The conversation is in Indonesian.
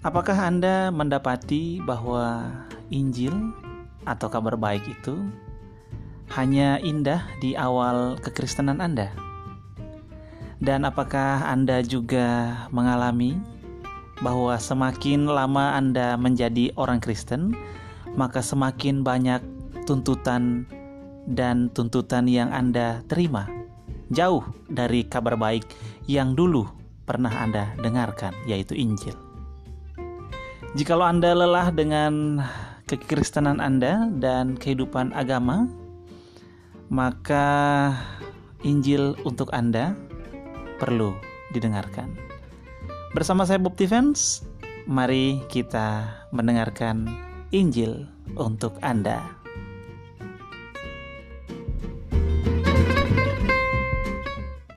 Apakah Anda mendapati bahwa Injil atau kabar baik itu hanya indah di awal kekristenan Anda? Dan apakah Anda juga mengalami bahwa semakin lama Anda menjadi orang Kristen, maka semakin banyak tuntutan dan tuntutan yang Anda terima jauh dari kabar baik yang dulu pernah Anda dengarkan, yaitu Injil. Jikalau Anda lelah dengan kekristenan Anda dan kehidupan agama, maka Injil untuk Anda perlu didengarkan. Bersama saya Bob Defense, mari kita mendengarkan Injil untuk Anda.